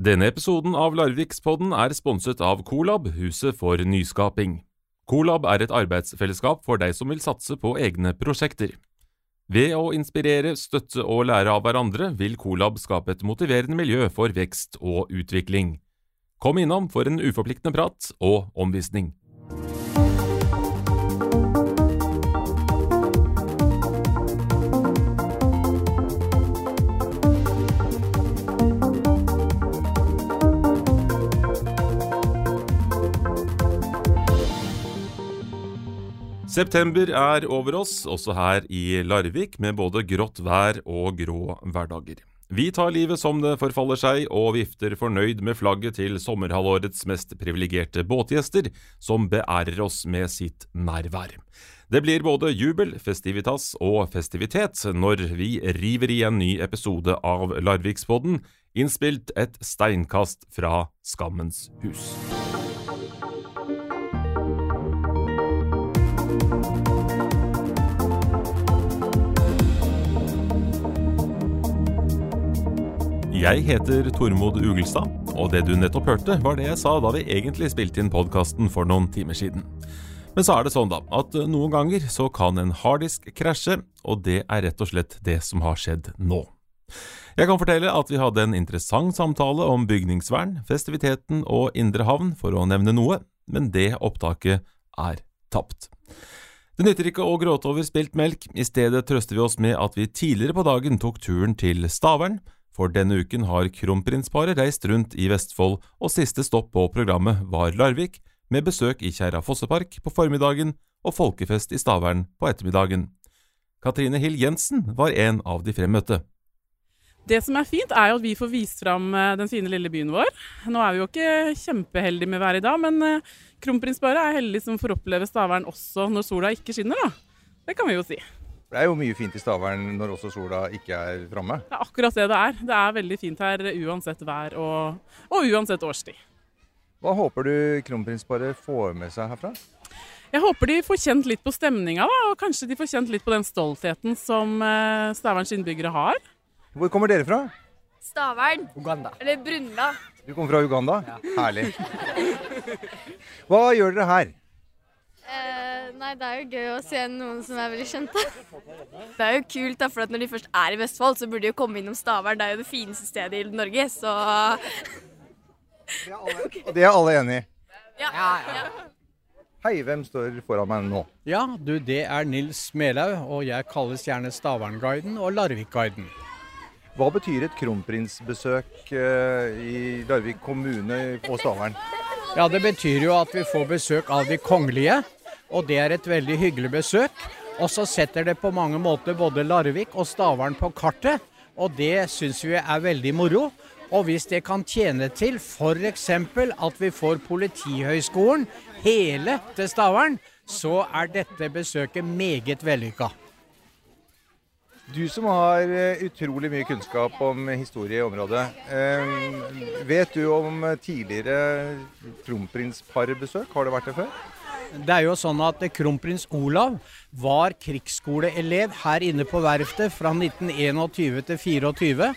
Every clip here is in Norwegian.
Denne episoden av Larvikspodden er sponset av Colab, huset for nyskaping. Colab er et arbeidsfellesskap for deg som vil satse på egne prosjekter. Ved å inspirere, støtte og lære av hverandre vil Colab skape et motiverende miljø for vekst og utvikling. Kom innom for en uforpliktende prat og omvisning. September er over oss, også her i Larvik, med både grått vær og grå hverdager. Vi tar livet som det forfaller seg, og vifter fornøyd med flagget til sommerhalvårets mest privilegerte båtgjester, som beærer oss med sitt nærvær. Det blir både jubel, festivitas og festivitet når vi river i en ny episode av Larvikspodden, innspilt et steinkast fra Skammens hus. Jeg heter Tormod Ugelstad, og det du nettopp hørte, var det jeg sa da vi egentlig spilte inn podkasten for noen timer siden. Men så er det sånn, da, at noen ganger så kan en harddisk krasje, og det er rett og slett det som har skjedd nå. Jeg kan fortelle at vi hadde en interessant samtale om bygningsvern, festiviteten og indre havn, for å nevne noe, men det opptaket er tapt. Det nytter ikke å gråte over spilt melk, i stedet trøster vi oss med at vi tidligere på dagen tok turen til Stavern, for denne uken har kronprinsparet reist rundt i Vestfold, og siste stopp på programmet var Larvik, med besøk i Kjerra Fossepark på formiddagen og folkefest i Stavern på ettermiddagen. Katrine Hill Jensen var en av de fremmøtte. Det som er fint, er jo at vi får vist fram eh, den fine lille byen vår. Nå er vi jo ikke kjempeheldige med været i dag, men eh, kronprinsparet er heldig som får oppleve Stavern også når sola ikke skinner, da. Det kan vi jo si. Det er jo mye fint i Stavern når også sola ikke er framme. Det er akkurat det det er. Det er veldig fint her uansett vær og, og uansett årstid. Hva håper du kronprinsparet får med seg herfra? Jeg håper de får kjent litt på stemninga, da, og kanskje de får kjent litt på den stoltheten som eh, Staverns innbyggere har. Hvor kommer dere fra? Stavern. Uganda. Eller Brunla. Du kommer fra Uganda? Ja. Herlig. Hva gjør dere her? Eh, nei, det er jo gøy å se noen som er veldig kjente. Det er jo kult, da, for at når de først er i Vestfold, så burde de jo komme innom Stavern. Det er jo det fineste stedet i Norge, så Og det er alle enig i. ja. Ja, ja. Hei, hvem står foran meg nå? Ja, du, det er Nils Melaug, og jeg kalles gjerne Stavernguiden og Larvikguiden. Hva betyr et kronprinsbesøk eh, i Larvik kommune og Stavern? Ja, det betyr jo at vi får besøk av de kongelige, og det er et veldig hyggelig besøk. Og så setter det på mange måter både Larvik og Stavern på kartet, og det syns vi er veldig moro. Og hvis det kan tjene til f.eks. at vi får Politihøgskolen hele til Stavern, så er dette besøket meget vellykka. Du som har eh, utrolig mye kunnskap om historie i området. eh, vet du om tidligere kronprinsparebesøk? Har det vært det før? Det er jo sånn at kronprins Olav var krigsskoleelev her inne på verftet fra 1921 til 24.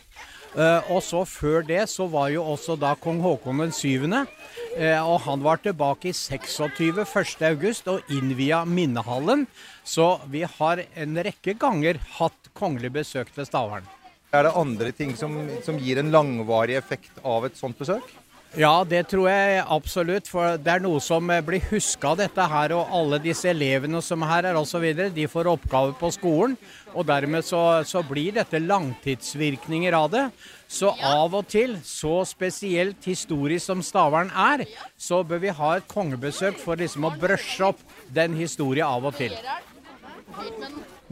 Eh, og så før det så var jo også da kong Haakon den syvende. eh, og han var tilbake i 26. 1. august og innvia minnehallen. Så vi har en rekke ganger hatt kongelig besøk til Stavern. Er det andre ting som, som gir en langvarig effekt av et sånt besøk? Ja, det tror jeg absolutt. For det er noe som eh, blir huska dette her. Og alle disse elevene som her er osv., de får oppgaver på skolen. Og dermed så, så blir dette langtidsvirkninger av det. Så av og til, så spesielt historisk som Stavern er, så bør vi ha et kongebesøk for liksom å brøsje opp den historien av og til.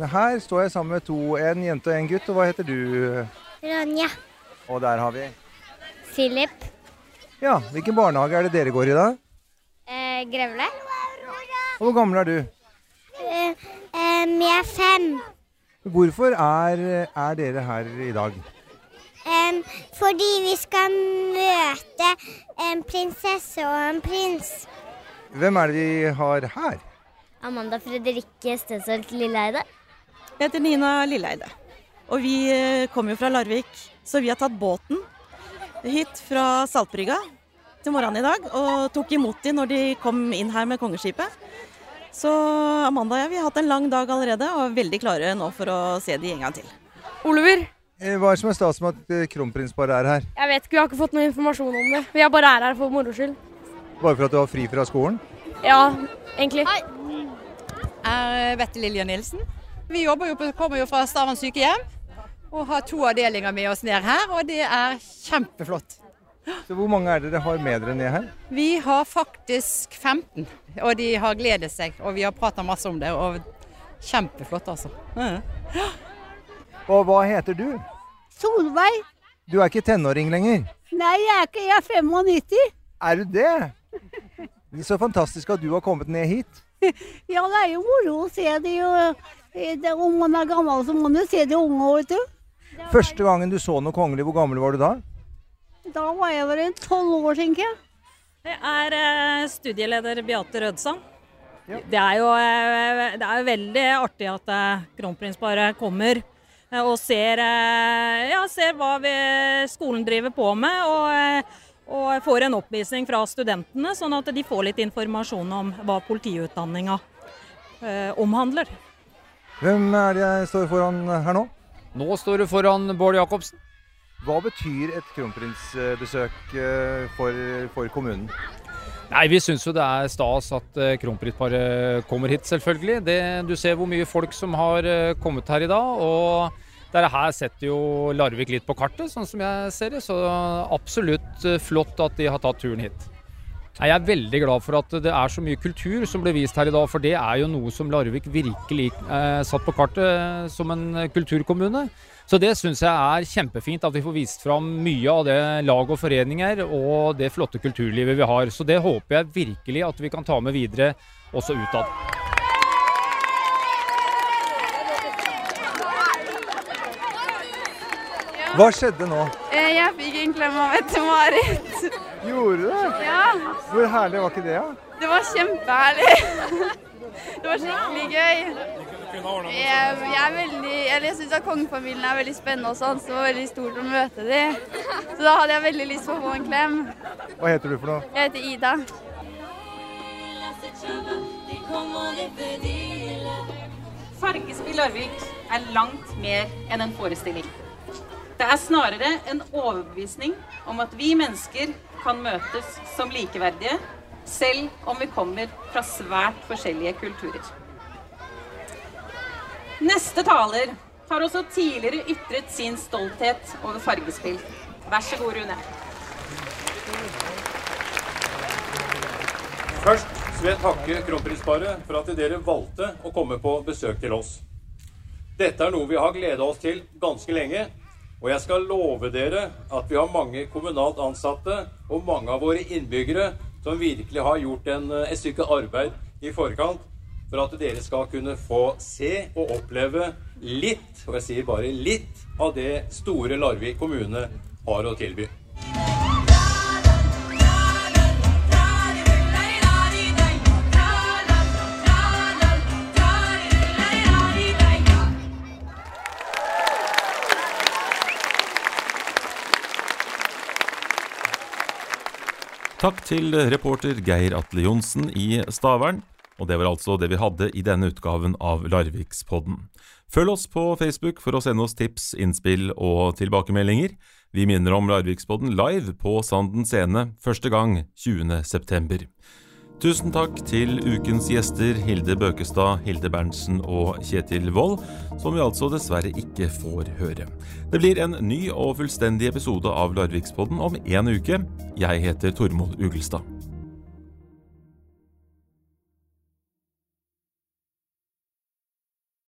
Her står jeg sammen med to, en jente og en gutt. Og hva heter du? Ronja. Og der har vi Philip. Ja, hvilken barnehage er det dere går i da? Eh, Grevle. Og hvor gammel er du? Eh, em, jeg er fem. Hvorfor er, er dere her i dag? Um, fordi vi skal møte en prinsesse og en prins. Hvem er det vi har her? Amanda Fredrikke Stensholt Lilleeide. Jeg heter Nina Lilleeide. Og vi eh, kommer jo fra Larvik, så vi har tatt båten hit fra Saltbrygga til morgenen i dag og tok imot dem når de kom inn her med kongeskipet. Så Amanda og jeg vi har hatt en lang dag allerede og er veldig klare nå for å se de en gang til. Oliver? Eh, Hva er det som er stas med at kronprins bare er her? Jeg vet ikke, vi har ikke fått noe informasjon om det. Vi er bare er her for moro skyld. Bare for at du har fri fra skolen? Ja, egentlig. Hei. er Bette Lilja Nilsen. Vi jo på, kommer jo fra Stavern sykehjem og har to avdelinger med oss ned her, og det er kjempeflott. Så Hvor mange er dere har med dere ned her? Vi har faktisk 15, og de har gledet seg. Og vi har prata masse om det, og kjempeflott, altså. Og hva heter du? Solveig. Du er ikke tenåring lenger? Nei, jeg er ikke. Jeg er 95. Er du det? Det er Så fantastisk at du har kommet ned hit. Ja, det er jo moro å se de og eh, det- Om man er gammel, så må man jo se de unge vet du. Første gangen du så noe kongelig, hvor gammel var du da? Da var jeg vel tolv år, tenker jeg. Det er eh, studieleder Beate Rødsand. Det er jo eh, det er jo veldig artig at Kronprins kronprinsparet kommer eh, og ser, eh, ja, ser hva vi, skolen driver på med. Og, eh, og får en oppvisning fra studentene, sånn at de får litt informasjon om hva politiutdanninga eh, omhandler. Hvem er det jeg står foran her nå? Nå står du foran Bård Jacobsen. Hva betyr et kronprinsbesøk eh, for, for kommunen? Nei, Vi syns jo det er stas at eh, kronprinsparet kommer hit, selvfølgelig. Det, du ser hvor mye folk som har eh, kommet her i dag. og dette her setter jo Larvik litt på kartet, sånn som jeg ser det. Så absolutt flott at de har tatt turen hit. Jeg er veldig glad for at det er så mye kultur som ble vist her i dag, for det er jo noe som Larvik virkelig eh, satt på kartet eh, som en kulturkommune. Så det syns jeg er kjempefint at vi får vist fram mye av det lag og foreninger og det flotte kulturlivet vi har. Så det håper jeg virkelig at vi kan ta med videre også utad. Hva skjedde nå? Eh, Jeg fikk en klem av Mette-Marit. Gjorde du det? Ja, Hvor herlig var ikke det? Ja? det var kjempeherlig. Det var skikkelig gøy. Jeg, jeg er veldig, eller jeg syns at kongefamilien er veldig spennende og sånn, så det var veldig stort å møte dem. Så da hadde jeg veldig lyst på å få en klem. Hva heter du for noe? Jeg heter Ida. Fargespill Larvik er langt mer enn en forestilling. Det er snarere en overbevisning om at vi mennesker kan møtes som likeverdige, selv om vi kommer fra svært forskjellige kulturer. Neste taler har også tidligere ytret sin stolthet over fargespill. Vær så god, Rune. Først vil jeg takke kronprinsparet for at dere valgte å komme på besøk til oss. Dette er noe vi har gleda oss til ganske lenge, og jeg skal love dere at vi har mange kommunalt ansatte og mange av våre innbyggere som virkelig har gjort en, et stykke arbeid i forkant for at dere skal kunne få se og oppleve litt, og jeg sier bare litt, av det store Larvik kommune har å tilby. Takk til reporter Geir Atle Johnsen i Stavern. Og det var altså det vi hadde i denne utgaven av Larvikspodden. Følg oss på Facebook for å sende oss tips, innspill og tilbakemeldinger. Vi minner om Larvikspodden live på Sanden scene første gang 20.9. Tusen takk til ukens gjester Hilde Bøkestad, Hilde Berntsen og Kjetil Wold, som vi altså dessverre ikke får høre. Det blir en ny og fullstendig episode av Larvikspodden om en uke. Jeg heter Tormod Ugelstad.